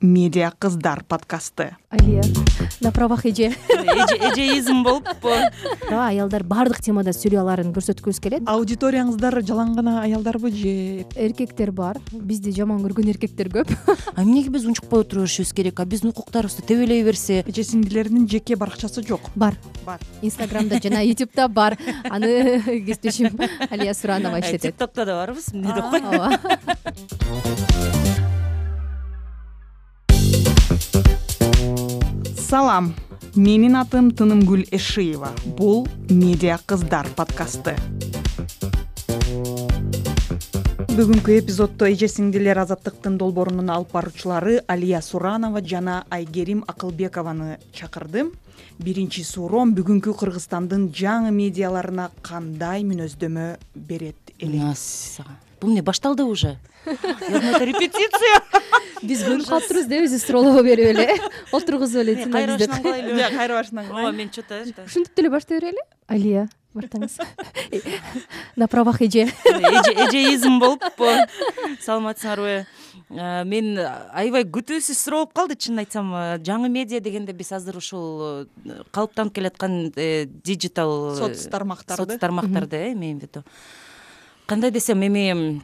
медиа кыздар подкасты. Алия на правах эже. Эжеизм болуппу ооба аялдар баардык темада сүйлөй аларын көрсөткүбүз келет. Аудиторияңыздар жалаң гана аялдарбы же? Эркектер бар. Бизди жаман көргөн эркектер көп. А эмнеге биз унчукпай отура беришибиз керек а биздин укуктарыбызды тебелей берсе? Эже сиңдилеринин жеке баракчасы жок. Бар. Бар. Инстаграмда жана ютубта бар. Аны кесиптешим алия суранова иштетет. Тик токто да барбыз эмне деп кой. ооба салам. Менин атым тынымгүл эшиева. Бул медиа кыздар подкасты. Бүгүнкү эпизоддо эже сиңдилер азаттыктын долбоорунун алып баруучулары алия суранова жана айгерим акылбекованы чакырдым. Биринчи суроом бүгүнкү кыргызстандын жаңы медиаларына кандай мүнөздөмө берет эле бул эмне башталдыбы уже? Это репетиция. Биз көнүп калыптырбыз да өзү суроолорго берип эле. Отургузуп эле кайра башынан кылайлыбы жок кайра башынан ооба кылайын мен че то это ушинтип деле баштай берели алия баштаңыз на правах эже. Эжеизм болуппу саламатсыңарбы Э, мен аябай күтүүсүз суроо болуп калды чынын айтсам э, жаңы медиа дегенде биз азыр ушул э, калыптанып келаткан диджитал соц тармактарды соц тармактарды э имеем в виду кандай десем эми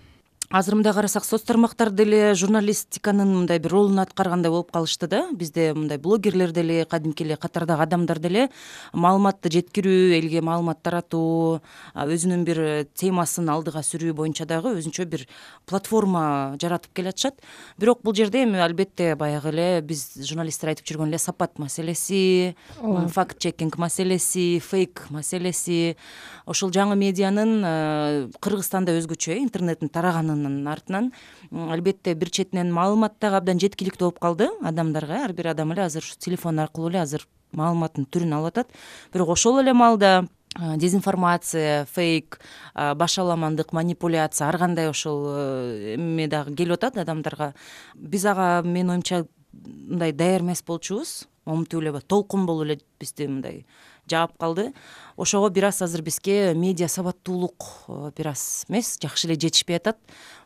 азыр мындай карасак соц тармактар деле журналистиканын мындай бир ролун аткаргандай болуп калышты да. Бизде мындай блогерлер деле кадимки эле катардагы адамдар деле маалыматты жеткирүү элге маалымат таратуу өзүнүн бир темасын алдыга сүрүү боюнча дагы өзүнчө бир платформа жаратып келатышат. Бирок бул жерде эми албетте баягы эле биз журналисттер айтып жүргөн эле сапат маселеси факт чекинг маселеси фейк маселеси ошол жаңы медианын э, кыргызстанда өзгөчө э интернеттин тараганын артынан албетте бир четинен маалымат дагы абдан жеткиликтүү болуп калды адамдарга. Ар бир адам эле азыр ушу телефон аркылуу эле азыр маалыматтын түрүн алып атат. Бирок ошол эле маалда дезинформация фейк башаламандык манипуляция ар кандай ошол э, эме дагы келип атат адамдарга. Биз ага менин оюмча мындай даяр эмес болчубуз. Момнтип эле толкун болуп эле бизди мындай жаап калды. Ошого бир аз азыр бизге медиа сабаттуулук э, бир аз эмес жакшы эле жетишпей атат.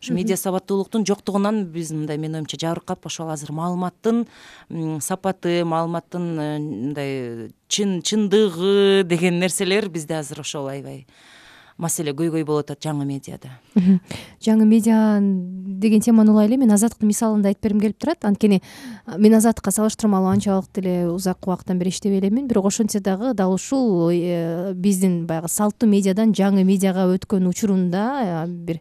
Ушу медиа сабаттуулуктун жоктугунан биз мындай менин оюмча жабыркап ошол азыр маалыматтын сапаты маалыматтын э, мындай чын чындыгы деген нерселер бизде азыр ошол аябай маселе көйгөй болуп атат жаңы медиада. Жаңы медиа деген теманы улай эле мен азаттыктын мисалын да айтып бергим келип турат. Анткени мен азаттыкка салыштырмалуу анчалык деле узак убакыттан бери иштебей элемин. Бирок ошентсе дагы дал ушул э, биздин баягы салттуу медиадан жаңы медиага өткөн учурунда бир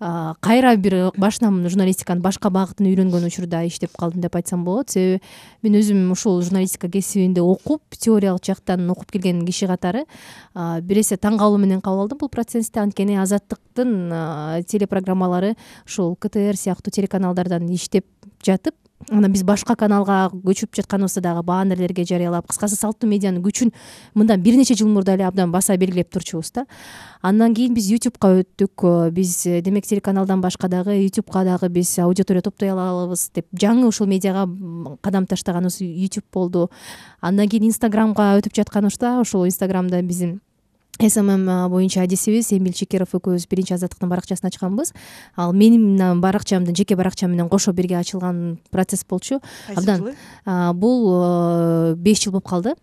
кайра бир башынан журналистиканын башка багытын үйрөнгөн учурда иштеп калдым деп айтсам болот. Себеби мен өзүм ушул журналистика кесибинде окуп теориялык жактан окуп келген киши катары бир эсе таң калуу менен кабыл алдым бул процессти. Анткени азаттыктын телепрограммалары ушул ктр сыяктуу телеканалдардан иштеп жатып анан биз башка каналга көчүп жатканыбызды дагы баннерлерге жарыялап кыскасы салттуу медианын күчүн мындан бир нече жыл мурда эле абдан баса белгилеп турчубуз да. Андан кийин биз ютубка өттүк. Биз демек телеканалдан башка дагы ютубка дагы биз аудитория топтой алабыз деп жаңы ушул медиага кадам таштаганыбыз ютуб болду. Андан кийин инстаграмга өтүп жатканыбызда ошол инстаграмда биздин смм боюнча адисибиз. Эмиль чекеров экөөбүз биринчи азаттыктын баракчасын ачканбыз ал менин баракчамдын жеке баракчам менен кошо бирге ачылган процесс болчу. Абдан бул беш жыл болуп калды.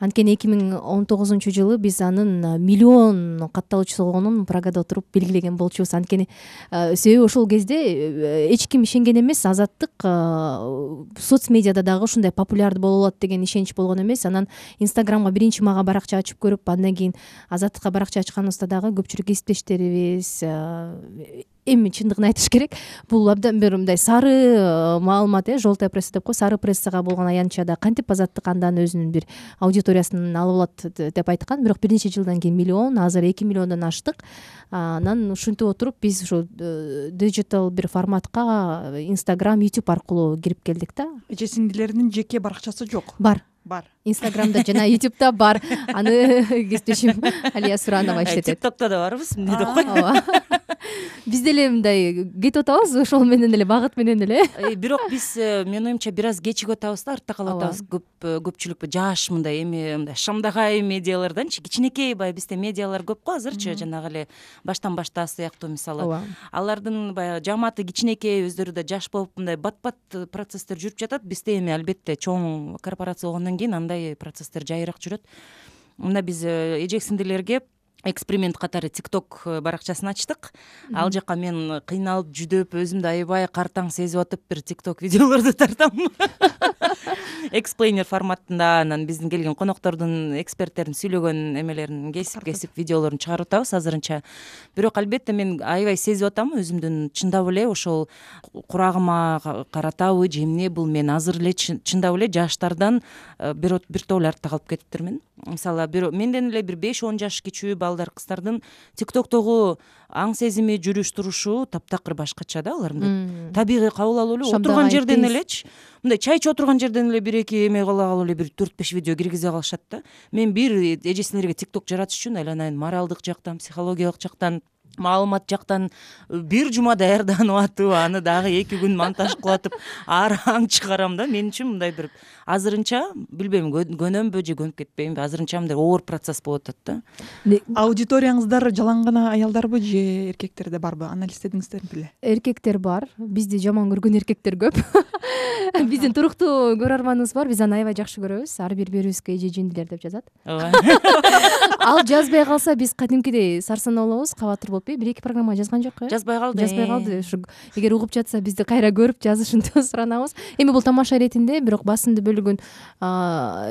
Анткени эки миң он тогузунчу жылы биз анын миллион катталуучусу болгонун прагада отуруп белгилеген болчубуз. Анткени себеби ошол кезде э, эч ким ишенген эмес азаттык соц медиада дагы ушундай популярдуу боло алат деген ишенич болгон эмес. Анан инстаграмга биринчи мага баракча ачып көрүп андан кийин азаттыкка баракча ачканыбызда дагы көпчүлүк кесиптештерибиз эми чындыгын айтыш керек. Бул абдан бир мындай сары маалымат э желтая пресса деп коебуз сары прессага болгон аянтчада кантип азаттык андан өзүнүн бир аудиториясын алып алат деп айткан бирок бир нече жылдан кийин миллион азыр эки миллиондон аштык. Анан ушинтип отуруп биз ушу э, диджитал бир форматка инстаграм ютуб аркылуу кирип келдик да. Эже сиңдилеринин жеке баракчасы жок. Бар бар. Инстаграмда жана ютубта бар. Аны кесиптешим алия суранова Э, иштетет. Тиктокто да барбыз эмне деп кой? ооба. Биз деле мындай кетип атабыз ошол менен эле багыт менен эле. Э, бирок биз э, менин оюмча бир аз кечигип атабыз да артта калып атабыз. Көп көпчүлүк жаш мындай эми мындай шамдагай медиаларданчы кичинекей баягы бизде медиалар көп го азырчы жанагы эле баштан башта сыяктуу мисалы. Ооба. Алардын баягы жамааты кичинекей өздөрү да жаш болуп мындай бат бат процесстер жүрүп жатат. Бизде эми албетте чоң корпорация болгондон кийин андай процесстер жайыраак жүрөт. Мына биз э, эжек сиңдилерге эксперимент катары тикток э, баракчасын ачтык. Ал жака мен кыйналып жүдөп өзүмдү аябай картаң сезип атып бир тикток видеолорду тартам. Эксплейнер форматында анан биздин келген коноктордун эксперттердин сүйлөгөн эмелерин кесип кесип видеолорун чыгарып атабыз азырынча. Бирок албетте мен аябай сезип атам өзүмдүн чындап эле ошол курагыма ка- каратабы же эмне бул мен азыр эле чын- чындап эле жаштардан э, бир топ эле артта калып кетиптирмин мисалы бир менден эле бир беш он жаш кичүү балдар кыздардын тиктоктогу аң сезими жүрүш турушу таптакыр башкача да алардын табигый кабыл алуу эле отурган жерден элечи. Мындай чай ичип отурган жерден эле бир эки эме кыла калып эле бир төрт беш видео киргизе калышат да. Мен бир эжесиңерге тикток жаратыш үчүн айланайын. Моралдык жактан психологиялык жактан маалымат жактан э, бир жума даярданып атып аны дагы эки күн монтаж кылып атып ары аң чыгарам да. Мен үчүн мындай бир азырынча билбейм кө- көнөмбү же көнүп кетпеймби азырынча мындай оор процесс болуп атат да. Аудиторияңыздар жалаң гана аялдарбы же эркектер да барбы анализдедиңиздер беле. Эркектер бар. Бизди жаман көргөн эркектер көп биздин туруктуу көрөрманыбыз бар. Биз аны аябай жакшы көрөбүз. Ар бир берүүбүзгө эже жиндилер деп жазат. Ооба. Ал жазбай калса биз кадимкидей сарсанаа болобуз кабатыр болуп бир эки программа жазган жок э. Жазбай калды. Жазбай калды. Ушу эгер угуп жатса бизди кайра көрүп жазышын суранабыз. Эми бул тамаша иретинде бирок басымды бөлүгүн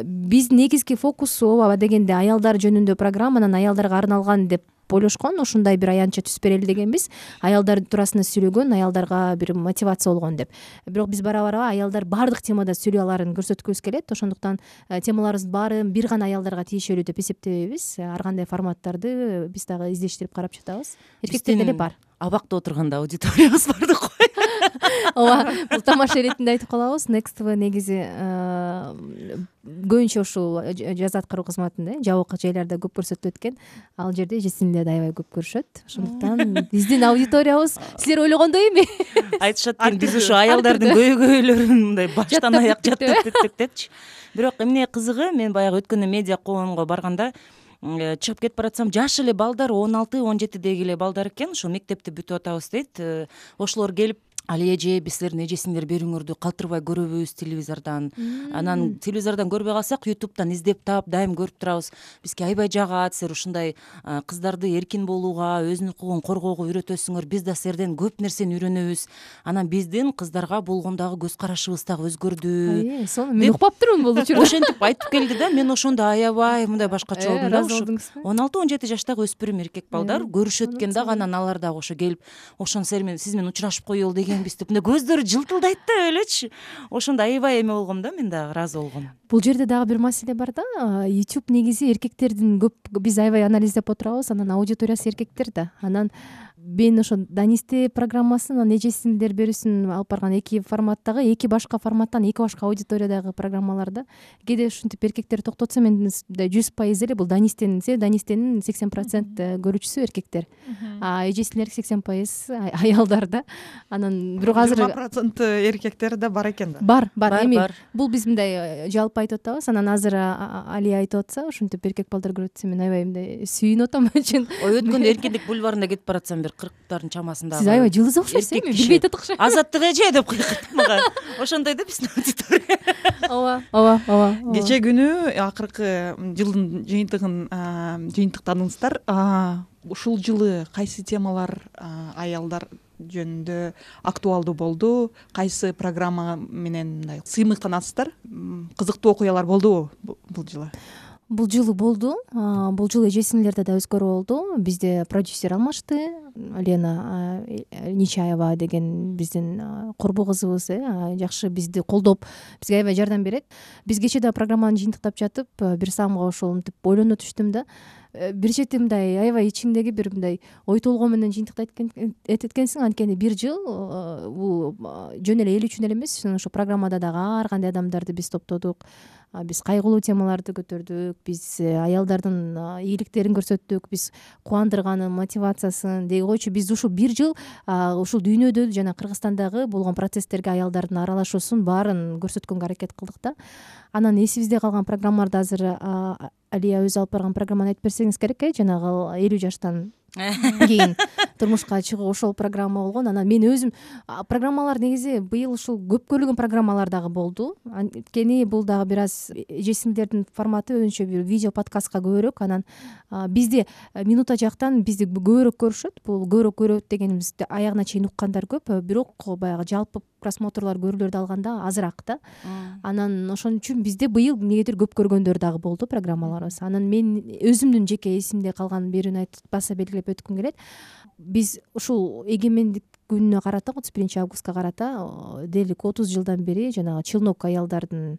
биздин негизги фокусу ооба дегенде аялдар жөнүндө программа анан аялдарга арналган деп ойлошкон ушундай бир аянтча түзүп берели дегенбиз. Аялдар туурасында сүйлөгөн аялдарга бир мотивация болгон деп. Бирок биз бара бара аялдар баардык темада сүйлөй аларын көрсөткүбүз келет. Ошондуктан э, темаларыбыздын баары бир гана аялдарга тиешелүү деп эсептебейбиз ар кандай форматтарды биз дагы издештирип карап жатабыз. Эркектерде деле бар. абакта отурганда аудиториябыз бар да кой ооба бул тамаша иретинде айтып калабыз. Next tv негизи э, көбүнчө ушул ж- жаз аткаруу кызматында э жабык жайларда көп көрсөтүлөт экен ал жерде эже аябай көп көрүшөт. Ошондуктан биздин аудиториябыз силер ойлогондой эми айтышат экен биз ушу аялдардын Ар көйгөйлөрүн мындай баштан аяк жаттап бүттүк депчи. Бирок эмне кызыгы мен баягы өткөндө медиа коомго барганда э, чыгып кетип баратсам жаш эле балдар он алты он жетидеги эле балдар экен. Ушул мектепти бүтүп атабыз дейт. Ошолор келип алия эже биз силердин эже сиңдер берүүңөрдү калтырбай көрөбүз телевизордон анан телевизордон көрбөй калсак ютубтан издеп таап дайым көрүп турабыз. Бизге аябай жагат силер ушундай кыздарды эркин болууга өзүнүн укугун коргоого үйрөтөсүңөр биз да силерден көп нерсени үйрөнөбүз. Анан биздин кыздарга болгондагы көз карашыбыз дагы өзгөрдү. Ай, сону мен укпаптырмын бул учурда. ошентип айтып келди да мен ошондо аябай мындай башкача Э, болдум да ушу болдуңузбу? он алты он жети жаштагы өспүрүм эркек балдар Э, көрүшөт экен дагы анан алар дагы ошо келип ошону силер менен сиз менен учурашып коелу дегенбиз деп мындай көздөрү жылтылдайт да элечи ошондо аябай эме болгом да мен дагы ыраазы болгом. Бул жерде дагы бир маселе бар да. Youtube негизи эркектердин көп биз аябай анализдеп отурабыз. Анан аудиториясы эркектер да. Анан мен ошо данисте программасын анан эже берүүсүн алып барган эки форматтагы эки башка форматтан эки башка аудиториядагы программаларда кээде ушинтип эркектер токтотсо мен мындай жүз пайыз эле бул данистенин себеби данистенин сексен процент көрүүчүсү эркектер. А эже сиңдилер сексен пайыз аялдар да. Анан бирок азыр жыйырма процент эркектер да бар экен да? Бар бар эми бар. бул биз мындай э, жалпы айтып атабыз. Анан азыр алия айтып атса ушинтип эркек балдар көрүп атса мен аябай мындай сүйүнүп атам чын ой өткөндө эркиндик бульварында кетип баратсам бир кырктардын чамасындагы сиз аябай жылдыз окшойсуз билбей атат окшойт азаттык эже деп кыйкырттым мага. Ошондой да биздин аудитория. Ооба ооба ооба кечээ күнү акыркы жылдын жыйынтыгын а, жыйынтыктадыңыздар А, ушул жылы кайсы темалар а, аялдар жөнүндө актуалдуу болду? Кайсы программа менен мындай сыймыктанасыздар кызыктуу окуялар болдубу бу- бул жылы бул жылы болду. Бул жылы эже сиңдилерде да өзгөрүү болду. Бизде продюсер алмашты. Лена нечаева деген биздин курбу кызыбыз э жакшы бизди колдоп бизге аябай жардам берет. Биз кечээ дагы программаны жыйынтыктап жатып бир самга ошол мынтип ойлоно түштүм да. Э, бир чети мындай аябай ичиңдеги бир мындай ой толгоо менен жыйынтыктайт этет анткени бир жыл бул жөн эле эл үчүн эле эмес. Ошо программада дагы ар кандай адамдарды биз топтодук биз кайгылуу темаларды көтөрдүк биз э, аялдардын ийгиликтерин көрсөттүк биз кубандырганын мотивациясын. Дей койчу биз ушул бир жыл ушул дүйнөдө жана кыргызстандагы болгон процесстерге аялдардын аралашуусун баарын көрсөткөнгө аракет кылдык да. Анан эсибизде калган программаларды азыр алия өзү алып барган программаны айтып берсеңиз керек э жанагы элүү жаштан кийин турмушка чыгуу ошол программа болгон. Анан мен өзүм программалар негизи быйыл ушул көп көрүлгөн программалар дагы болду. Анткени бул дагы бир аз эже сиңдилердин форматы өзүнчө бир видео подкастка көбүрөөк. Анан бизди минута жактан бизди көбүрөөк көрүшөт. Бул көбүрөөк көрөт дегенибизди аягына чейин уккандар көп. Бирок баягы жалпы просмотрлор көрүүлөрдү алганда азыраак да. Анан ошон үчүн бизде быйыл эмнегедир көп көргөндөр дагы болду программаларыбыз. Анан мен өзүмдүн жеке эсимде калган бирөөнү айтып баса өткүм келет. Биз ушул эгемендик күнүнө карата отуз биринчи августка карата дээрлик отуз жылдан бери жанагы челнок аялдардын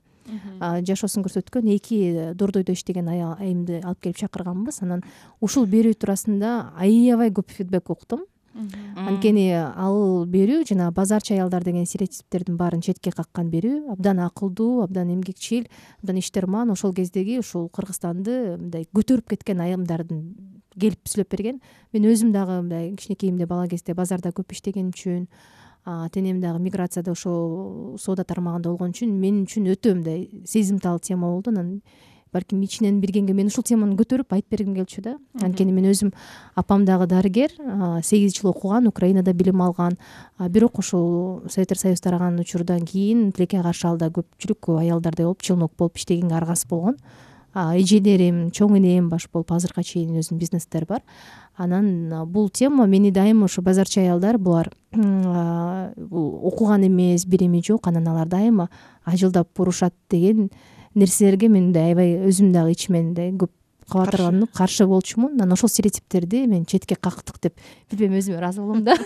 жашоосун көрсөткөн эки дордойдо иштеген айымды алып келип чакырганбыз. Анан ушул берүү туурасында аябай көп фидбек уктум анткени ал берүү жанагы базарчы аялдар деген стереотиптердин баарын четке каккан берүү абдан акылдуу абдан эмгекчил абдан иштерман ошол кездеги ушул кыргызстанды мындай көтөрүп кеткен айымдардын келип сүйлөп берген. Мен өзүм дагы мындай кичинекейимде бала кезде базарда көп иштегеним үчүн ата энем дагы миграцияда ошол соода тармагында болгон үчүн мен үчүн өтө мындай сезимтал тема болду. Анан балким ичинен биргенге мен ушул теманы көтөрүп айтып бергим келчү да. Анткени мен өзүм апам дагы дарыгер сегиз жыл окуган украинада билим алган. Бирок ошол советтер союзу тараган учурдан кийин тилекке каршы ал да көпчүлүк аялдардай болуп челнок болуп иштегенге аргасыз болгон эжелерим чоң энем баш болуп азыркыга чейин өзүнүн бизнестери бар. Анан бул тема мени дайыма ушу базарчы аялдар булар окуган эмес билими жок анан алар дайыма ажылдап урушат деген нерселерге мен мындай аябай өзүм дагы ичимен мындай көп кабатырланып каршы. болчумун. Анан ошол стереотиптерди мен четке кактык деп билбейм өзүмө ыраазы болом да.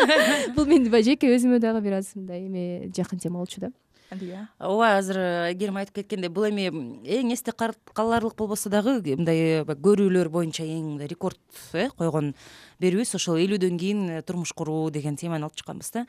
Бул менин жеке өзүмө дагы бир аз мындай эме жакын тема болчу да ооба азыр айгерим айтып кеткендей бул эми эң эсте каларлык болбосо дагы мындай көрүүлөр боюнча эң мындай рекорд э койгон берүүбүз ошол элүүдөн кийин э, турмуш куруу деген теманы алып чыкканбыз да.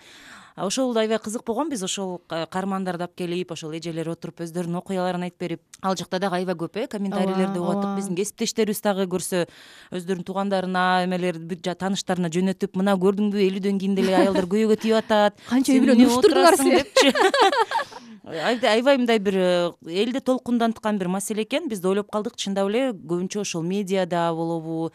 Ошол аябай кызык болгон биз ошол каармандарды алып келип ошол эжелер отуруп өздөрүнүн окуяларын айтып берип ал жакта дагы аябай көп э комментарийлерди угуп аттык биздин кесиптештерибиз дагы көрсө өздөрүнүн туугандарына эмелерди тааныштарына жөнөтүп мына көрдүңбү элүүдөн кийин деле аялдар күйөөгө тийип атат канча үй бүлөнү уруштурдуңар депчи аябай мындай бир э, элди толкунданткан бир маселе экен. Биз да ойлоп калдык чындап эле көбүнчө ошол медиада болобу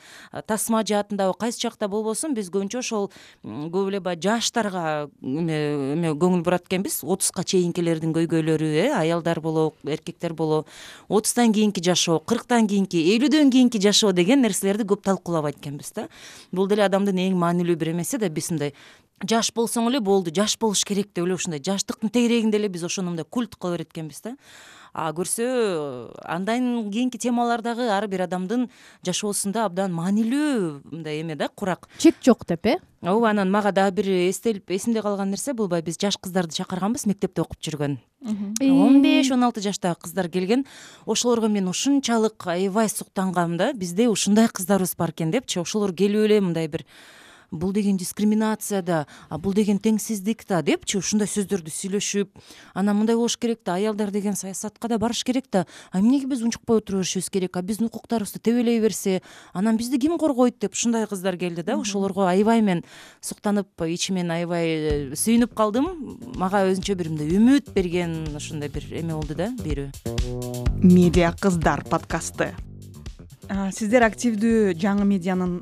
тасма жаатындабы кайсы жакта болбосун биз көбүнчө ошол көп эле баягы жаштарга эме көңүл бурат экенбиз отузга чейинкилердин көйгөйлөрү э аялдар болобу эркектер болобу отуздан кийинки жашоо кырктан кийинки элүүдөн кийинки жашоо деген нерселерди көп талкуулабайт экенбиз да. Бул деле адамдын эң маанилүү бир эмеси да биз мындай жаш болсоң эле болду жаш болуш керек деп эле ушундай. Жаштыктын тегерегинде эле биз ошону мындай культ кыла берет экенбиз да. А көрсө андан кийинки темалар дагы ар бир адамдын жашоосунда абдан маанилүү мындай эме да курак. Чек жок деп э? Ооба анан мага дагы бир эстелип эсимде калган нерсе бул баягы биз жаш кыздарды чакырганбыз мектепте окуп жүргөн. Он беш он алты жаштагы кыздар келген. Ошолорго мен ушунчалык аябай суктангам да. Бизде ушундай кыздарыбыз бар экен депчи. Ошолор келип эле мындай бир бул деген дискриминация да бул деген теңсиздик да депчи ушундай сөздөрдү сүйлөшүп анан мындай болуш керек да аялдар деген саясатка да барыш керек да а эмнеге биз унчукпай отура беришибиз керек а биздин укуктарыбызды тебелей берсе анан бизди ким коргойт? деп ушундай кыздар келди да ошолорго аябай мен суктанып ичимен аябай э, сүйүнүп калдым. Мага өзүнчө бир мындай үмүт берген ушундай бир эме болду да берүү медиа кыздар подкасты сиздер активдүү жаңы медианын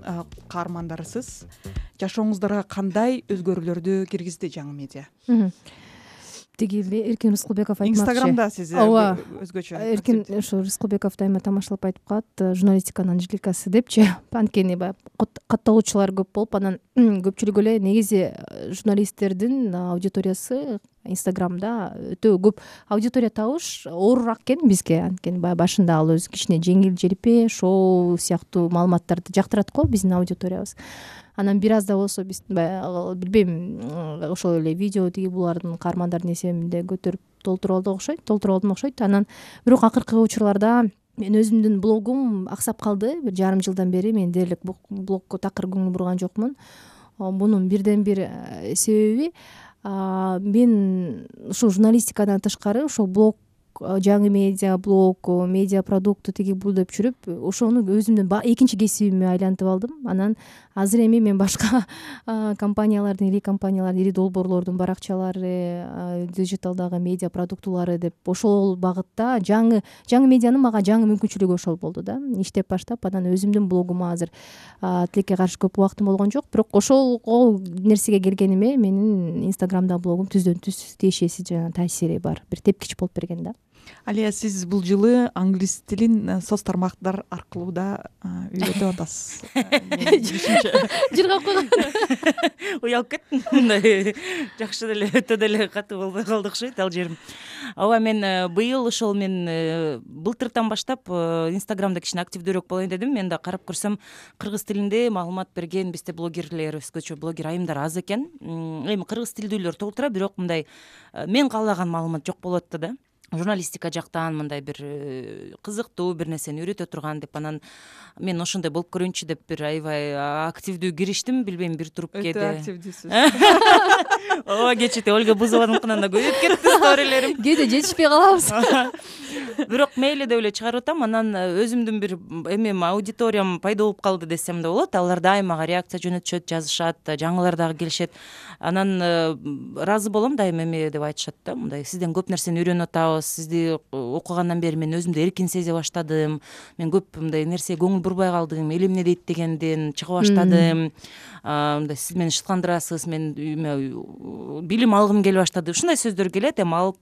каармандарысыз. Жашооңуздарга кандай өзгөрүүлөрдү киргизди жаңы медиа тиги эле эркин рыскылбеков айтмакчы. Инстаграмда сиз ооба өзгөчө эркин ушу рыскылбеков дайыма тамашалап айтып калат э, журналистиканын анжеликасы депчи. Анткени баягы катталуучулар көп болуп анан көпчүлүгү эле негизи э, журналисттердин аудиториясы инстаграмда өтө көп. Аудитория табыш оорураак экен бизге. Анткени баягы башында ал өзү кичине жеңил желпи шоу сыяктуу маалыматтарды жактырат го биздин аудиториябыз анан бир аз да болсо биз баягы билбейм ошол эле видео тиги булардын каармандардын эсебинде көтөрүп толтуруп алдым окшойт. Анан бирок акыркы учурларда мен өзүмдүн блогум аксап калды. Бир жарым жылдан бери мен дээрлик блогко такыр көңүл бурган жокмун. Мунун бирден бир э, себеби мен ушул журналистикадан тышкары ошол блог жаңы медиа блог медиа продукты тиги бул деп жүрүп ошону өзүмдүн экинчи кесибиме айлантып алдым. Анан азыр эми мен башка компаниялардын ири компаниялардын ири долбоорлордун баракчалары диджиталдагы медиа продуктулары деп ошол багытта жаңы жаңы медианын мага жаңы мүмкүнчүлүгү ошол болду да. Иштеп баштап анан өзүмдүн блогума азыр тилекке каршы көп убактым болгон жок. Бирок ошол нерсеге келгениме менин инстаграмдагы блогум түздөн түз тиешеси жана таасири бар. Бир тепкич болуп берген да алия сиз бул жылы англис тилин э, соц тармактар аркылуу да үйрөтүп атасыз. Жыргап койгон уялып кеттим. Мындай жакшы деле өтө деле катуу болбой калды окшойт ал жерим. Ооба мен э, быйыл ошол мен э, былтыртан баштап инстаграмда кичине активдүүрөөк болоюн дедим. Мен да карап көрсөм кыргыз тилинде маалымат берген бизде блогерлер өзгөчө блогер айымдар аз экен. Эми кыргыз тилдүүлөр толтура бирок мындай мен каалаган маалымат жок болуп атты да журналистика жактан мындай бир э, кызыктуу бир нерсени үйрөтө турган деп анан мен ошондой болуп көрөйүнчү деп бир аябай активдүү кириштим билбейм бир туруп кээде өтө активдүүсүз ооба кечээ ольга бузованыкынан да көбөйүп кетти сторилерим. Кээде жетишпей калабыз бирок мейли деп эле чыгарып атам. Анан э, өзүмдүн бир эмем аудиториям пайда болуп калды десем да болот. Алар дайыма мага реакция жөнөтүшөт жазышат жаңылар дагы келишет. Анан э, ыраазы болом дайыма эме деп айтышат да. Мындай сизден көп нерсени үйрөнүп атабыз. Сизди окугандан бери мен өзүмдү эркин сезе баштадым. Мен көп мындай нерсеге көңүл бурбай калдым. Эле эмне дейт дегенден чыга баштадым. Мындай сиз мени шыткандырасыз. Мен билим алгым келе баштады ушундай сөздөр келет. Эми ал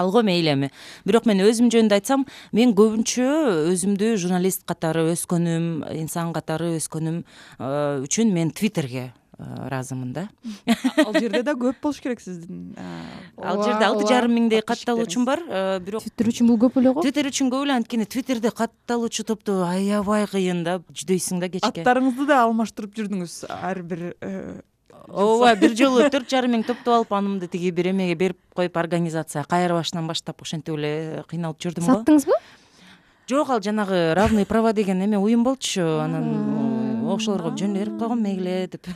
алго мейли эми. Бирок мен өзүм жөнүндө айтсам мен көбүнчө өзүмдү журналист катары өскөнүм инсан катары өскөнүм үчүн мен твиттерге ыраазымын да. Ал жерде да көп болуш керек сиздин ал жерде алты жарым миңдей катталуучум бар бирок твиттер үчүн бул көп эле го? Твиттер үчүн көп эле анткени твиттерде катталуучу топту аябай кыйын да жүдөйсүң да кечке аттарыңызды да алмаштырып жүрдүңүз ар бир э, ооба бир жолу төрт жарым миң топтоп алып анымды тиги бир эмеге берип коюп организацияга кайра башынан баштап ошентип эле кыйналып жүрдүм го. Саттыңызбы жок ал жанагы равные права деген эме уюм болчу. Анан ошолорго жөн эле берип койгом мейли деп.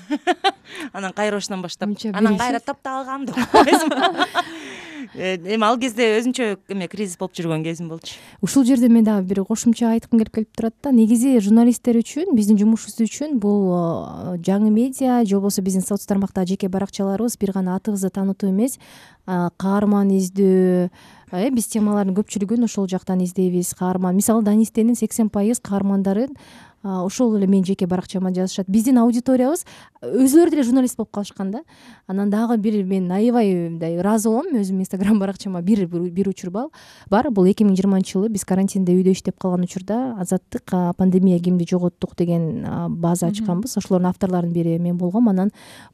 Анан кайра башынан баштап анан кайра топтоп алгам деп койбойсуңбу э, эми ал кезде өзүнчө эме кризис болуп жүргөн кезим болчу. Ушул жерде мен дагы бир кошумча айткым келип келип турат да. Негизи журналисттер үчүн биздин жумушубуз үчүн бул э, жаңы медиа же болбосо биздин соц тармактагы жеке баракчаларыбыз бир гана атыбызды таанытуу эмес. Каарман издөө э биз темалардын көпчүлүгүн ошол жактан издейбиз. Каарман мисалы данистенин сексен пайыз каармандарын ошол эле менин жеке баракчама жазышат. Биздин аудиториябыз өзүлөрү деле журналист болуп калышкан да. Анан дагы бир мен аябай мындай ыраазы болом өзүмдүн инстаграм баракчама бир бир учур бар бул эки миң жыйырманчы жылы биз карантинде үйдө иштеп калган учурда азаттык пандемия кимди жоготтук деген база ачканбыз. Ошолордун авторлорунун бири мен болгом. Анан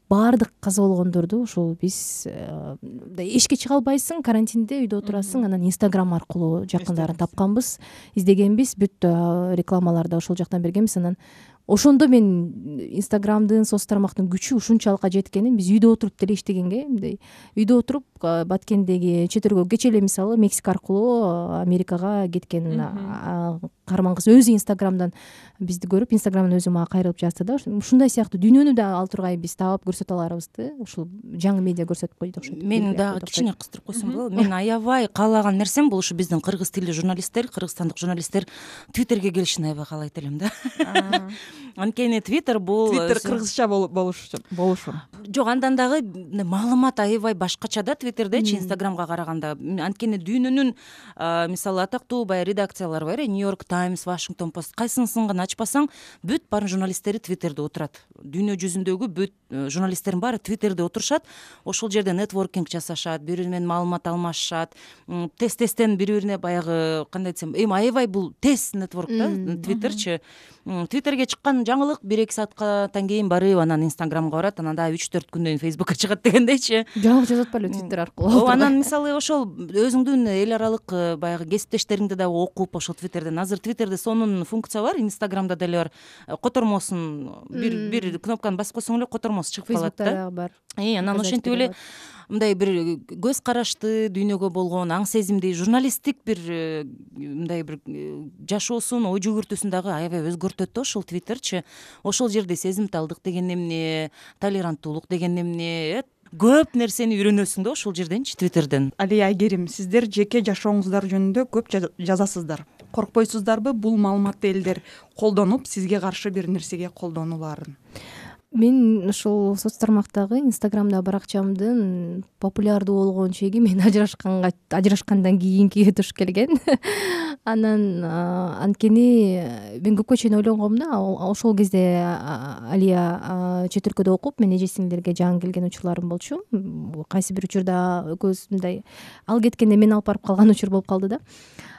баардык каза болгондорду ушул биз э, мындай эшикке чыга албайсың карантинде үйдө отурасың. Анан инстаграм аркылуу жакындарын тапканбыз. Издегенбиз бүт рекламаларды ошол жактан берген анан ошондо мен инстаграмдын соц тармактын күчү ушунчалыкка жеткенин биз үйдө отуруп деле иштегенге мындай үйдө отуруп баткендеги чет элге кечээ эле мисалы мексика аркылуу америкага кеткен каарман кыз өзү инстаграмдан бизди көрүп инстаграмдан өзү мага кайрылып жазды да. Ушундай сыяктуу дүйнөнү да ал тургай биз таап көрсөтө аларыбызды ушул жаңы медиа көрсөтүп койду окшойт мени дагы кичине кыстырып койсом болобу мен аябай каалаган нерсем бул ушу биздин кыргыз тилдүү журналисттер кыргызстандык журналисттер твиттерге келишин аябай каалайт элем да анткени твиттер бул твиттер кыргызча болушу жок андан дагы маалымат аябай башкача да твиттердечи инстаграмга караганда. Анткени дүйнөнүн мисалы атактуу баягы редакциялар бар э нью йорк таймс вашингтон пост кайсынысын гана ачпасаң бүт баарын журналисттери твиттерде отурат. Дүйнө жүзүндөгү бүт э, журналисттердин баары твиттерде отурушат. Ошол жерде нетворкинг жасашат бири бири менен маалымат алмашышат тез тезден бири бирине баягы кандай десем эми аябай бул тез нетворк да твиттерчи твиттерге чыккан жаңылык бир эки сааттан кийин барып анан инстаграмга барат анан дагы үч төрт күндөн кийин фейсбукка чыгат дегендейчи. Жаңылык жазып атпайлыбы твиттер аркылуу ооба анан мисалы ошол өзүңдүн эл аралык э, баягы кесиптештериңди дагы окуп ошол твиттерден азыр твиттерде сонун функция бар инстаграмда деле бар. Э, котормосун бир бир кнопканы басып койсоң эле котормосу чыгып калат да. Дагы бар. Анан ошентип эле мындай бир көз карашты дүйнөгө болгон аң сезимди журналисттик бир э, мындай бир жашоосун ой жүгүртүүсүн дагы аябай өзгөртөт да ошол твиттерчи. Ошол жерде сезимталдык деген эмне толеранттуулук деген эмне э көп нерсени үйрөнөсүң да ошол жерденчи твиттерден? Алия айгерим сиздер жеке жашооңуздар жөнүндө көп жазасыздар. Коркпойсуздарбы бул маалыматты элдер колдонуп сизге каршы бир нерсеге колдонулаарын мен ушул соц тармактагы инстаграмдагы баракчамдын популярдуу болгон чеги мен ажырашканга ажырашкандан кийинки туш келген. Анан анткени мен көпкө чейин ойлонгом да ошол кезде алия чет өлкөдө окуп мен эже сиңдилерге жаңы келген учурларым болчу. Кайсы бир учурда экөөбүз мындай ал кеткенде мени алып барып калган учур болуп калды да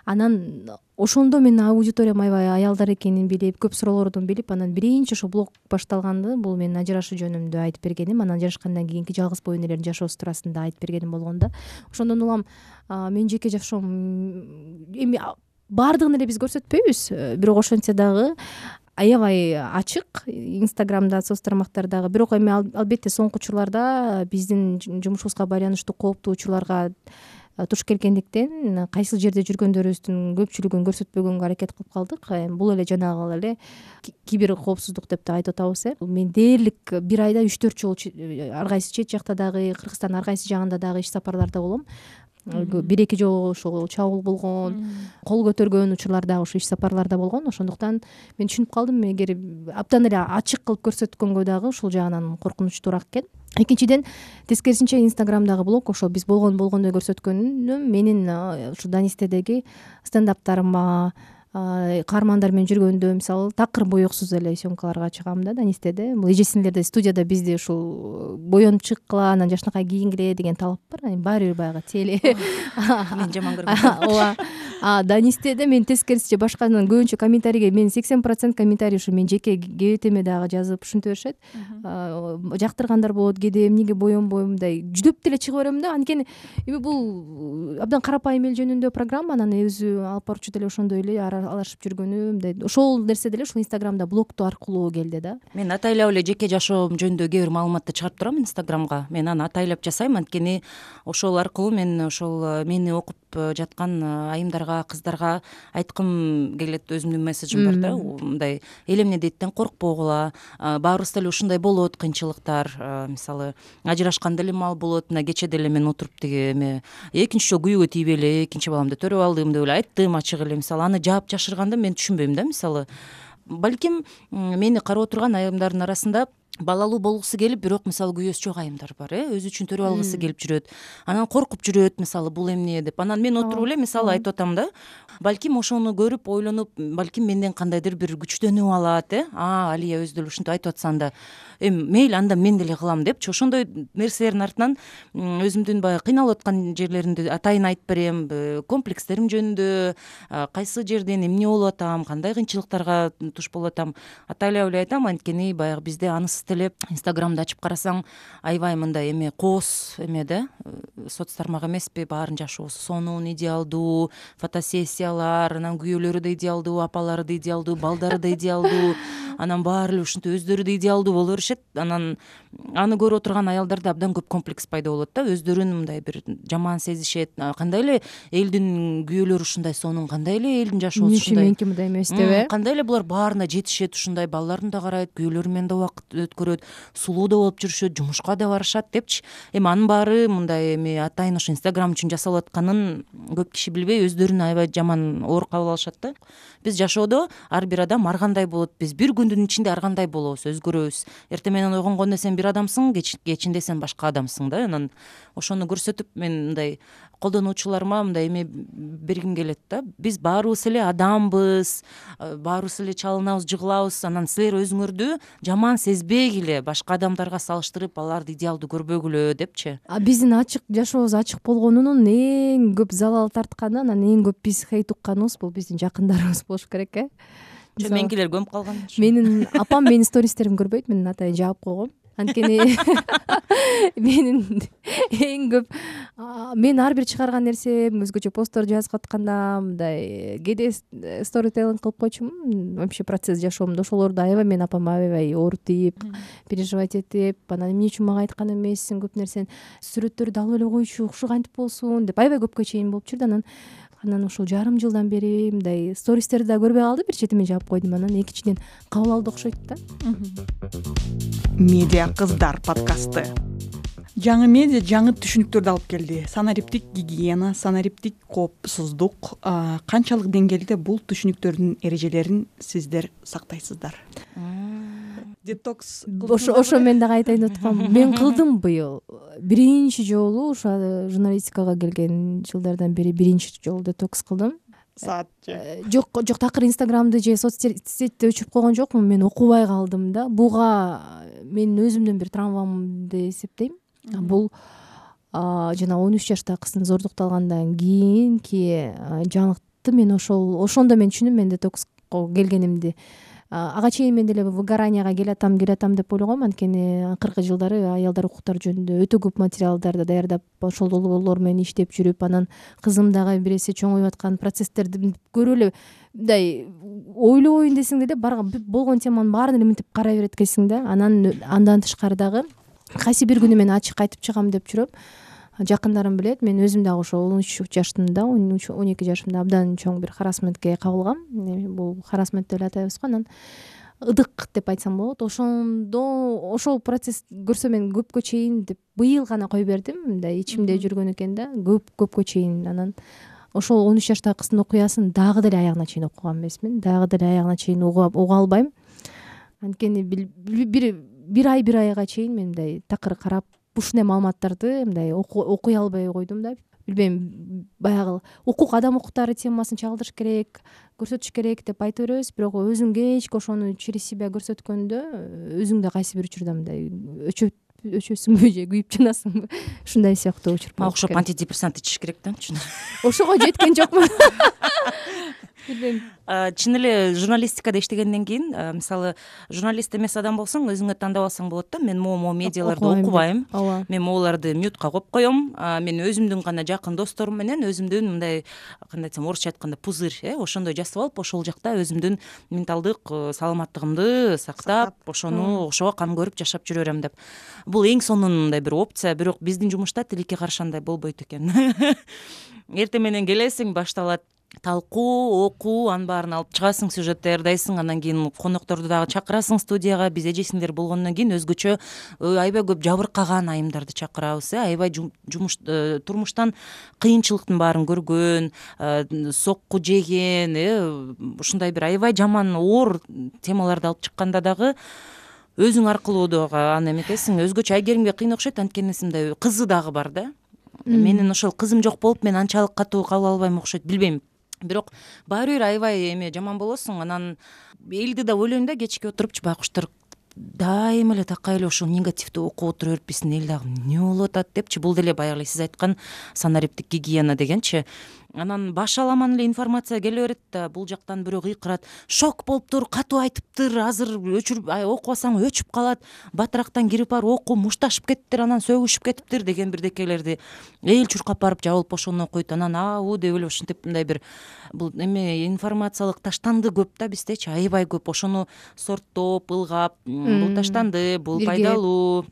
анан ошондо мен аудиториям аябай аялдар экенин билип көп суроолордун билип анан биринчи ошо блог башталганды бул менин ажырашуу жөнүндө айтып бергеним. Анан ажырашкандан кийинки жалгыз боюн элердин жашоосу туурасында айтып бергеним болгон да. Ошондон улам менин жеке жашоом эми баардыгын эле биз көрсөтпөйбүз. Э, бирок ошентсе дагы аябай ачык. Инстаграмда соц тармактардагы бирок эми албетте соңку учурларда биздин жумушубузга байланыштуу кооптуу учурларга туш келгендиктен кайсы жерде жүргөндөрүбүздүн көпчүлүгүн көрсөтпөгөнгө аракет кылып калдык. Эми бул эле жанагы эле кибер коопсуздук деп да айтып атабыз э. Мен дээрлик бир айда үч төрт жолу ар кайсы чет жакта дагы кыргызстандын ар кайсы жагында дагы иш сапарларда болом бир эки жолу ошол чабуул болгон кол көтөргөн учурлар дагы ушул иш сапарларда болгон. Ошондуктан мен түшүнүп калдым эгер абдан эле ачык кылып көрсөткөнгө дагы ушул жагынан коркунучтуураак экен. Экинчиден тескерисинче инстаграмдагы блог ошол биз болгону болгондой көрсөткөнүм менин ушул данистедеги стендаптарыма каармандар менен жүргөндө мисалы такыр боексуз эле съемкаларга чыгам да данистеде бул эже сиңдилерде студияда бизди ушул боенуп чыккыла анан жакшынакай кийингиле деген талап бар. Эми баары бир баягы теле. Мен жаман көрбөйм ооба данистеде мен тескерисинче башканын көбүнчө комментарийге менин сексен процент комментарий ушу менин жеке кебетеме дагы жазып ушинте беришет. Жактыргандар болот кээде эмнеге боенбойм мындай жүдөп деле чыга берем да. Анткени эми бул абдан карапайым эл жөнүндө программа анан өзү алып баруучу деле ошондой эле алышып жүргөнү мындай ошол нерсе деле ушул инстаграмда блогту аркылуу келди да. Мен атайлап эле жеке жашоом жөнүндө кээ бир маалыматты чыгарып турам инстаграмга. Мен аны атайлап жасайм анткени ошол аркылуу мен ошол э, мени окуп э, жаткан э, айымдарга кыздарга айткым келет өзүмдүн месседжим бар да. Мындай эл эмне дейттен коркпогула баарыбызда эле ушундай болот кыйынчылыктар. Мисалы ажырашканда деле маал болот мына кечээ деле мен отуруп тиги эме экинчи жолу күйөөгө тийбей эле экинчи баламды төрөп алдым деп эле айттым ачык эле. Мисалы аны жаап жашырганды мен түшүнбөйм да мисалы. Балким мени карап отурган айымдардын арасында балалуу болгусу келип бирок мисалы күйөөсү жок айымдар бар э? Өзү үчүн төрөп алгысы келип жүрөт. Анан коркуп жүрөт мисалы бул эмне? деп. Анан мен отуруп эле мисалы айтып атам да балким ошону көрүп ойлонуп балким менден кандайдыр бир күчтөнүп алат э? А алия өзү деле ушинтип айтып атса анда эми мейли анда мен деле кылам депчи ошондой нерселердин артынан өзүмдүн баягы кыйналып аткан жерлеримди атайын айтып берем комплекстерим жөнүндө кайсы жерден эмне болуп атам кандай кыйынчылыктарга туш болуп атам атайлап эле айтам. Анткени баягы бизде анысыз деле инстаграмды ачып карасаң аябай мындай эме кооз эме да? Э, соц тармак эмеспи баарынын жашоосу сонун идеалдуу фотосессиялар анан күйөөлөрү да идеалдуу апалары да идеалдуу балдары да идеалдуу анан баары эле ушинтип өздөрү да идеалдуу боло беришет анан аны көрүп отурган аялдарда абдан көп комплекс пайда болот да. Өздөрүн мындай бир жаман сезишет. Кандай эле элдин күйөөлөрү ушундай сонун кандай эле элдин жашоосу ушундай меники мындай эмес деп э? кандай эле булар баарына жетишет ушундай балдарын да карайт күйөөлөрү менен да убакыт өткөрөт сулуу да болуп жүрүшөт жумушка да барышат депчи. Эми анын баары мындай эми атайын ошо инстаграм үчүн жасалып атканын көп киши билбей өздөрүн аябай жаман оор кабыл алышат да. Биз жашоодо ар бир адам ар кандай болот биз бир күндү күндүн ичинде ар кандай болобуз өзгөрөбүз эртең менен ойгонгондо сен бир адамсың кечинде сен башка адамсың да. Анан ошону көрсөтүп мен мындай колдонуучуларыма мындай эме бергим келет да. Биз баарыбыз эле адамбыз баарыбыз эле чалынабыз жыгылабыз. Анан силер өзүңөрдү жаман башка адамдарга салыштырып аларды идеалдуу көрбөгүлө депчи. А биздин ачык жашообуз ачык болгонунун эң көп залал тартканы анан эң көп биз хейт укканыбыз бул биздин жакындарыбыз болуш керек э. Жок меникилер көмүп калган менин апам менин стористеримди көрбөйт менин атайын жаап койгом анткени менин эң көп мен ар бир чыгарган нерсем өзгөчө постторду жазып атканда мындай кээде сторителлинг кылып койчумун вообще процесс жашоомдо ошолорду аябай менин апам аябай оорутип переживать этип анан эмне үчүн мага айткан эмессиң көп нерсени сүрөттөрдү алып эле койчу ушу кантип болсун деп аябай көпкө чейин болуп жүрдү анан анан ушул жарым жылдан бери мындай стористерди да көрбөй калды бир четиме жаап койдум анан экинчиден кабыл алды окшойт да. Медиа кыздар подкасты. Жаңы медиа жаңы түшүнүктөрдү алып келди. Санариптик гигиена санариптик коопсуздук канчалык деңгээлде бул түшүнүктөрдүн эрежелерин сиздер сактайсыздар детокс ошо ошо мен дагы айтайын деп аткам мен кылдым быйыл. Биринчи жолу ушул журналистикага келген жылдардан бери биринчи жолу детокс кылдым. Саат же э, жок жок такыр инстаграмды же соц сетти өчүрүп койгон жокмун. Мен окубай калдым да. Буга менин өзүмдүн бир травмам деп эсептейм бул жана он үч жаштагы кыздын зордукталгандан кийинки жаңылыкты мен ошол ошондо мен түшүндүм мен детокско келгенимди ага чейин мен деле выгоранияга келатам келатам деп ойлогом. Анткени акыркы жылдары аялдар укуктары жөнүндө өтө көп материалдарды даярдап ошол долбоорлор менен иштеп жүрүп анан кызым дагы бир эсе чоңоюп аткан процесстерди көрүп эле мындай ойлобойн десең деле болгон теманын баарын эле мынтип карай берет экенсиң да. Анан андан тышкары дагы кайсы бир күнү мен ачык айтып чыгам деп жүрөм жакындарым билет. Мен өзүм дагы ошо он үч жаштымда он эки жашымда абдан чоң бир харасментке кабылгам. Бул харасмент деп эле атайбыз го. Анан ыдык деп айтсам болот. Ошондо ошол процесс көрсө мен көпкө чейин деп быйыл гана кое бердим. Мындай ичимде жүргөн экен да. Көп көпкө чейин. Анан ошол он үч жаштагы кыздын окуясын дагы деле аягына чейин окуган эмесмин дагы деле аягына чейин уга албайм. Анткени бир бир ай бир айга чейин мен мындай такыр карап ушундай маалыматтарды мындай окуй албай койдум да. Билбейм баягы укук адам укуктары темасын чагылдырыш керек көрсөтүш керек деп айта беребиз бирок өзүң кечке ошону через себя көрсөткөндө өзүң да кайсы бир учурда мындай өчөсүңбү же күйүп жанасыңбы ушундай сыяктуу учур мага окшоп антидепрессант ичиш керек да ошого жеткен жокмун билбейм. Чын эле журналистикада иштегенден кийин мисалы журналист эмес адам болсоң өзүңө тандап алсаң болот да. Мен могу могу медиаларды окубайм. ооба. Мен могуларды мютка коюп коем. Мен өзүмдүн гана жакын досторум менен өзүмдүн мындай кандай айтсам орусча айтканда пузырь э ошондой жасап алып ошол жакта өзүмдүн менталдык э, саламаттыгымды сактап ошону ошого кам көрүп жашап жүрө берем деп. Бул эң сонун мындай бир опция. Бирок биздин жумушта тилекке каршы андай болбойт экен. Эртең менен келесиң башталат талкуу окуу анын баарын алып чыгасың сюжет даярдайсың андан кийин конокторду дагы чакырасың студияга. Биз эже сиңдер болгондон кийин өзгөчө э, аябай көп жабыркаган айымдарды чакырабыз э. Аябай жумуш э, турмуштан кыйынчылыктын баарын көргөн э, сокку жеген э. Ушундай бир аябай жаман оор темаларды алып чыкканда дагы өзүң аркылуу дагы аны эметесиң. Өзгөчө айгеримге кыйын окшойт. Анткени мындай кызы дагы бар да. Менин ошол кызым жок болуп мен анчалык катуу кабыл албайм окшойт. Билбейм бирок баары бир аябай эме жаман болосуң анан элди да ойлойм да кечке отурупчу байкуштар дайыма эле такай эле ушул негативди окуп отура бериппизин эл дагы эмне болуп атат депчи? Бул деле баягы эле сиз айткан санариптик гигиена дегенчи анан баш аламан эле информация келе берет да бул жактан бирөө кыйкырат шок болуптур катуу айтыптыр азыр өчүрүп окубасаң өчүп калат. Батырактан кирип барып оку мушташып кетиптир анан сөгүшүп кетиптир деген бирдекелерди эл чуркап барып жабылып ошону окуйт анан аабу деп эле ушинтип мындай бир бул эме информациялык таштанды көп да биздечи аябай көп. Ошону сорттоп ылгап бул таштанды бул пайдалуу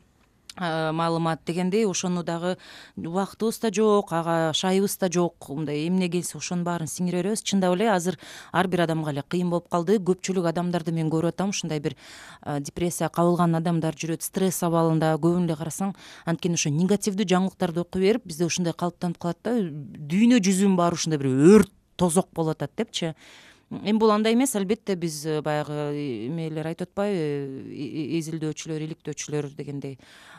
маалымат дегендей ошону дагы убактыбыз да жок ага шайыбыз да жок мындай эмне келсе ошонун баарын сиңире беребиз чындап эле азыр ар бир адамга эле кыйын болуп калды. Көпчүлүк адамдарды мен көрүп атам. Ушундай бир депрессияга кабылган адамдар жүрөт. Стресс абалында көбүн эле карасаң анткени ошо негативдүү жаңылыктарды окуй берип бизде ушундай калыптанып калат да дүйнө жүзүнүн баары ушундай бир өрт тозок болуп атат депчи эми бул андай эмес албетте биз баягы эмелер айтып атпайбы эзилдөөчүлөр иликтөөчүлөр дегендей.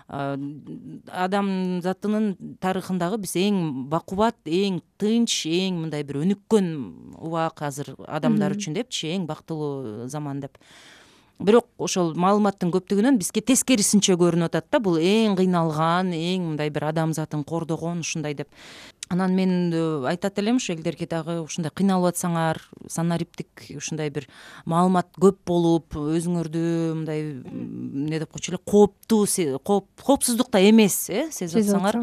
Адам затынын тарыхындагы биз эң бакубат эң тынч эң мындай бир өнүккөн убак азыр адамдар үчүн депчи эң бактылуу заман деп. Бирок ошол маалыматтын көптүгүнөн бизге тескерисинче көрүнүп атат да бул эң кыйналган эң мындай бир адамзатын кордогон ушундай деп анан мен э, айтат элем ушу элдерге дагы ушундай кыйналып атсаңар санариптик ушундай бир маалымат көп болуп өзүңөрдү мындай эмне деп койчу эле кооптуу коопсуздукта эмес э сезип атсаңар.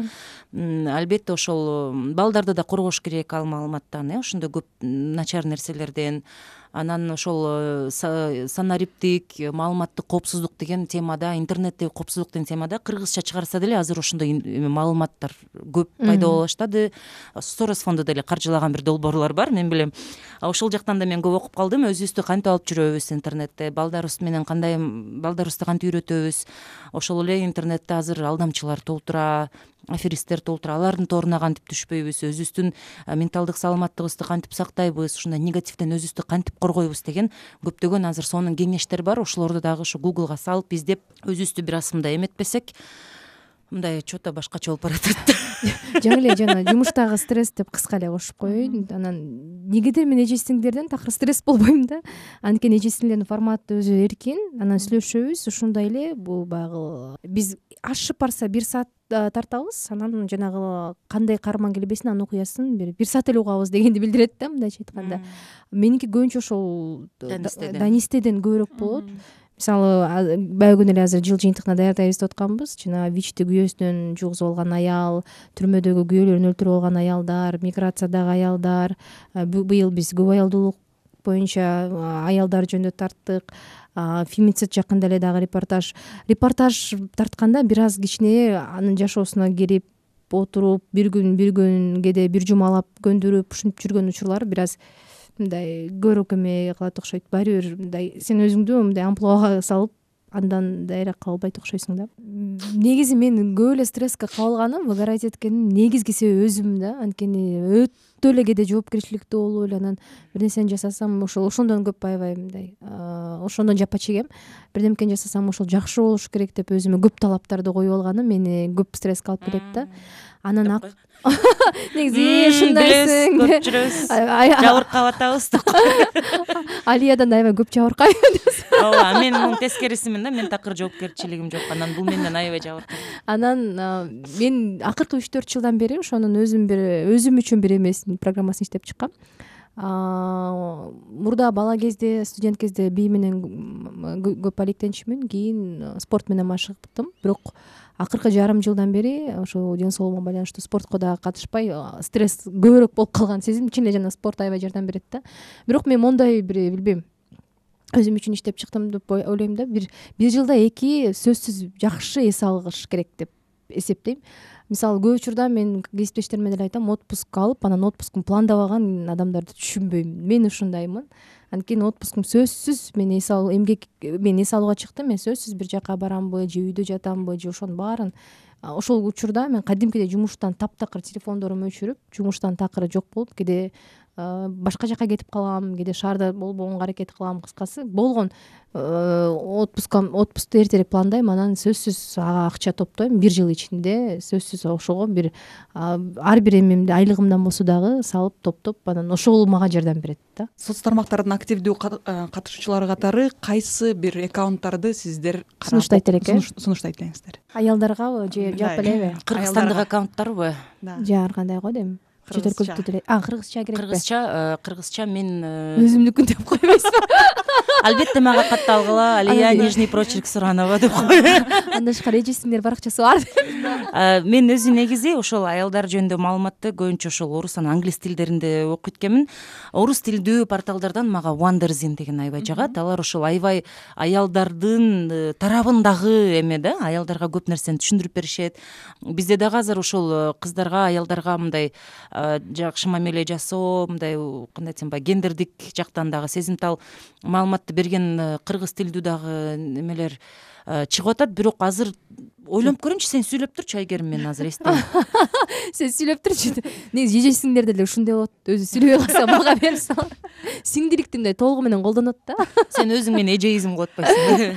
албетте ошол балдарды да коргош керек ал маалыматтан э ошондой көп начар нерселерден анан ошол э, санариптик маалыматтык коопсуздук деген темада интернеттеги коопсуздук деген темада кыргызча чыгарса деле азыр ошондой маалыматтар көп пайда боло баштады. Сорос фонду деле каржылаган бир долбоорлор бар мен билем. Ошол жактан да мен көп окуп калдым. Өзүбүздү кантип алып жүрөбүз интернетте? Балдарыбыз менен кандай балдарыбызды кантип үйрөтөбүз? Ошол эле интернетте азыр алдамчылар толтура аферисттер толтура алардын торуна кантип түшпөйбүз. Өзүбүздүн менталдык саламаттыгыбызды кантип сактайбыз ушундай негативден өзүбүздү кантип коргойбуз деген көптөгөн азыр сонун кеңештер бар. Ошолорду дагы ушу гуглга салып издеп өзүбүздү бир аз мындай эметпесек мындай че то башкача болуп баратат жаңы эле жана жумуштагы стресс деп кыска эле кошуп коеюн. Анан эмнегедир мен эже сиңдилерден такыр стресс болбойм да. Анткени эже сиңдилердин форматы өзү эркин. Анан сүйлөшөбүз. Ушундай эле бул баягы биз ашып барса бир саат тартабыз. Анан жанагы кандай каарман келбесин анын окуясын бир бир саат эле угабыз дегенди билдирет да мындайча айтканда. Меники көбүнчө ошол данистеден көбүрөөк болот. Мисалы баягы күнү эле азыр жыл жыйынтыгына даярдайбыз деп атканбыз. Жанагы вичти күйөөсүнөн жугузуп алган аял түрмөдөгү күйөөлөрүн өлтүрүп алган аялдар миграциядагы аялдар быйыл биз көп аялдуулук боюнча аялдар жөнүндө тарттык. Фемицид жакында эле дагы репортаж. Репортаж тартканда бир аз кичине анын жашоосуна кирип отуруп бир күн бир күн кээде бир жумалап көндүрүп ушинтип жүргөн учурлар бир аз мындай көбүрөөк эме кылат окшойт. Баары бир мындай сен өзүңдү мындай амплуага салып андан дайыраак кабылбайт окшойсуң да. Негизи мен көп эле стресске кабылганым выгорать эткенин негизги себеби өзүм да. Анткени өтө эле кээде жоопкерчиликтүү болуп эле анан бир нерсени жасасам ошол ошондон көп аябай мындай ошондон жапа чегем. Бирдемкени жасасам ошол жакшы болуш керек деп өзүмө көп талаптарды коюп алганым мени көп стресске алып келет да анан негизи ушундайсың көрүп жүрөбүз жабыркап атабыз деп алиядан аябай көп жабыркайм ооба мен мунун тескерисимин да мен такыр жоопкерчилигим жок анан бул менден аябай жабыркайт анан мен акыркы үч төрт жылдан бери ошонун өзүм бир өзүм үчүн бир эмесин программасын иштеп чыккам. Мурда бала кезде студент кезде бий менен көп алектенчүмүн кийин спорт менен машыктым бирок акыркы жарым жылдан бери ошол ден соолугума байланыштуу спортко дагы катышпай стресс көбүрөөк болуп калган сезим. Чын эле жана спорт аябай жардам берет да. Бирок мен моундай бир билбейм өзүм үчүн иштеп чыктым деп ойлойм да. Бир бир жылда эки сөзсүз жакшы эс алыш керек деп эсептейм мисалы көп учурда мен кесиптештериме деле айтам отпуск алып анан отпускун пландабаган адамдарды түшүнбөйм. Мен ушундаймын. Анткени отпускум сөзсүз. Мен эс алуу эмгек мен эс алууга чыктым мен сөзсүз бир жака барамбы же үйдө жатамбы же ошонун баарын. Ошол учурда мен кадимкидей жумуштан таптакыр телефондорум өчүрүп жумуштан такыры жок болуп кээде башка жака кетип калам кээде шаарда болбогонго аракет кылам кыскасы болгон. Отпуска отпускту эртерээк пландайм анан сөзсүз ага акча топтойм. Бир жыл ичинде сөзсүз ошого бир ар бир эмемди айлыгымдан болсо дагы салып топтоп анан ошол мага жардам берет да. Соц тармактардын активдүү катышуучулары катары кайсы бир аккаунттарды сиздер сунуштайт элек э сунуштайт элеңиздер аялдаргабы же жалпы элеби кыргызстандык аккаунттарбы же ар кандай го дейм чет өлкөлүктү деле кыргызча керекпи кыргызча э, кыргызча мен э, өзүмдүкүн деп койбойсузбу албетте мага катталгыла алия нижний прочерк суранова деп кой андан тышкары эже сиңдер баракчасы бар э, мен өзү негизи ошол аялдар жөнүндө маалыматты көбүнчө ошол орус анан англис тилдеринде окуйт экенмин орус тилдүү порталдардан мага вандерзин деген аябай жагат. Алар ошол аябай аялдардын тарабындагы эме да аялдарга көп нерсени түшүндүрүп беришет. Бизде дагы азыр ошол кыздарга аялдарга мындай жакшы мамиле жасоо мындай кандай десем баягы гендердик жактан дагы сезимтал маалыматты берген кыргыз тилдүү дагы немелер чыгып атат. Бирок азыр ойлонуп көрөйүнчү сен сүйлөп турчу айгерим мен азыр эстейм сен сүйлөп турчу. Негизи эже сиңдерде деле ушундай болот. Өзү сүйлөбөй калса мага берип сал сиңдиликти мындай толугу менен колдонот да. Сен өзүң мени эжеизм кылып атпайсыңбы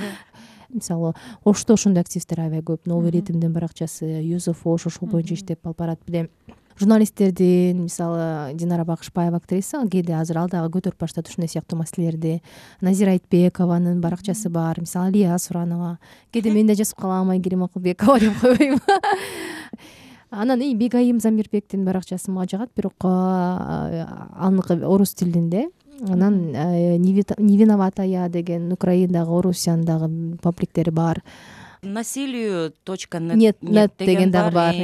мисалы ошто ошондой активисттер аябай көп? Новый ритмдин баракчасы юзеф ош ошол боюнча иштеп алып барат билем журналисттердин мисалы динара бакышбаева актриса кээде азыр ал дагы көтөрүп баштады ушундай сыяктуу маселелерди. Назира айтбекованын баракчасы бар мисалы алия суранова кээде мен да жазып калам айгерим акылбекова деп койбойм анан и бегайым замирбектин баракчасы мага жагат бирок аныкы орус тилинде. Анан не виновата я деген украиндагы орусиянын дагы пабликтери бар насилию точка нет нет деген дагы бар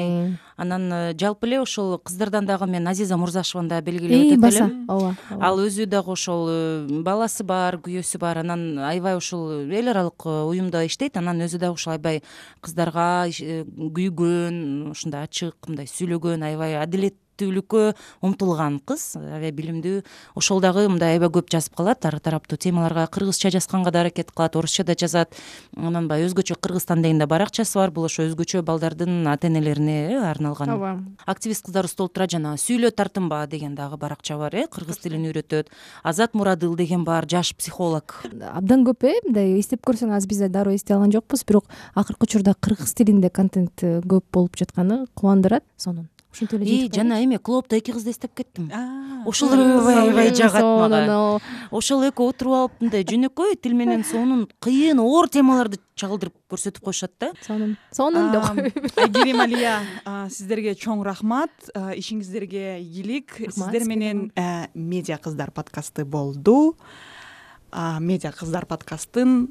анан э, жалпы эле ошол кыздардан дагы мен азиза мурзашеваны дагы белгилеп өтөт баса. элем. Ооба ал өзү дагы ошол э, баласы бар күйөөсү бар анан аябай ушул эл аралык э, уюмда иштейт анан өзү дагы ушул аябай кыздарга күйгөн ушундай ачык мындай сүйлөгөн аябай адилет умтулган кыз. Аябай билимдүү ошол дагы мындай аябай көп жазып калат. Ар тараптуу темаларга кыргызча жазганга да аракет кылат орусча да жазат. Анан баягы өзгөчө кыргызстан деген да баракчасы бар. Бул ошо өзгөчө балдардын ата энелерине э арналган. Ооба. Активист кыздар толтурат жана сүйлө тартынба деген дагы баракча бар э кыргыз тилин үйрөтөт. Азат мурадыл деген бар жаш психолог. Абдан көп э мындай эстеп көрсөң азыр биз дароо эстей алган жокпуз. Бирок акыркы учурда кыргыз тилинде контент көп болуп жатканы кубандырат сонун ушинтип эле и жана эме клоопто эки кызды эстеп кеттим. Ошолор аябай жагат мага. Ошол экөө отуруп алып мындай жөнөкөй тил менен сонун кыйын оор темаларды чалдырып көрсөтүп коюшат да. Сонун сонун деп айгерим алия сиздерге чоң рахмат. Ишиңиздерге ийгилик сиздер менен медиа кыздар подкасты болду. Медиа кыздар подкастын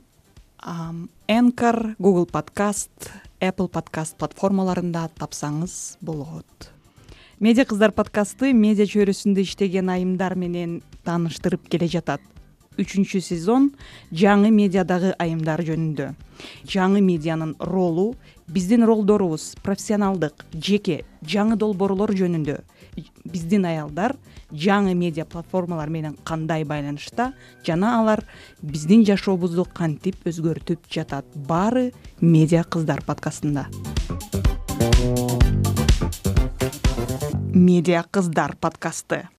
энкор google подкаст apple подкаст платформаларында тапсаңыз болот. Медиа кыздар подкасты медиа чөйрөсүндө иштеген айымдар менен тааныштырып келе жатат. Үчүнчү сезон жаңы медиадагы айымдар жөнүндө. Жаңы медианын ролу биздин ролдорубуз профессионалдык жеке жаңы долбоорлор жөнүндө биздин аялдар жаңы медиа платформалар менен кандай байланышта жана алар биздин жашообузду кантип өзгөртүп жатат? Баары медиа кыздар подкастында. Медиа кыздар подкасты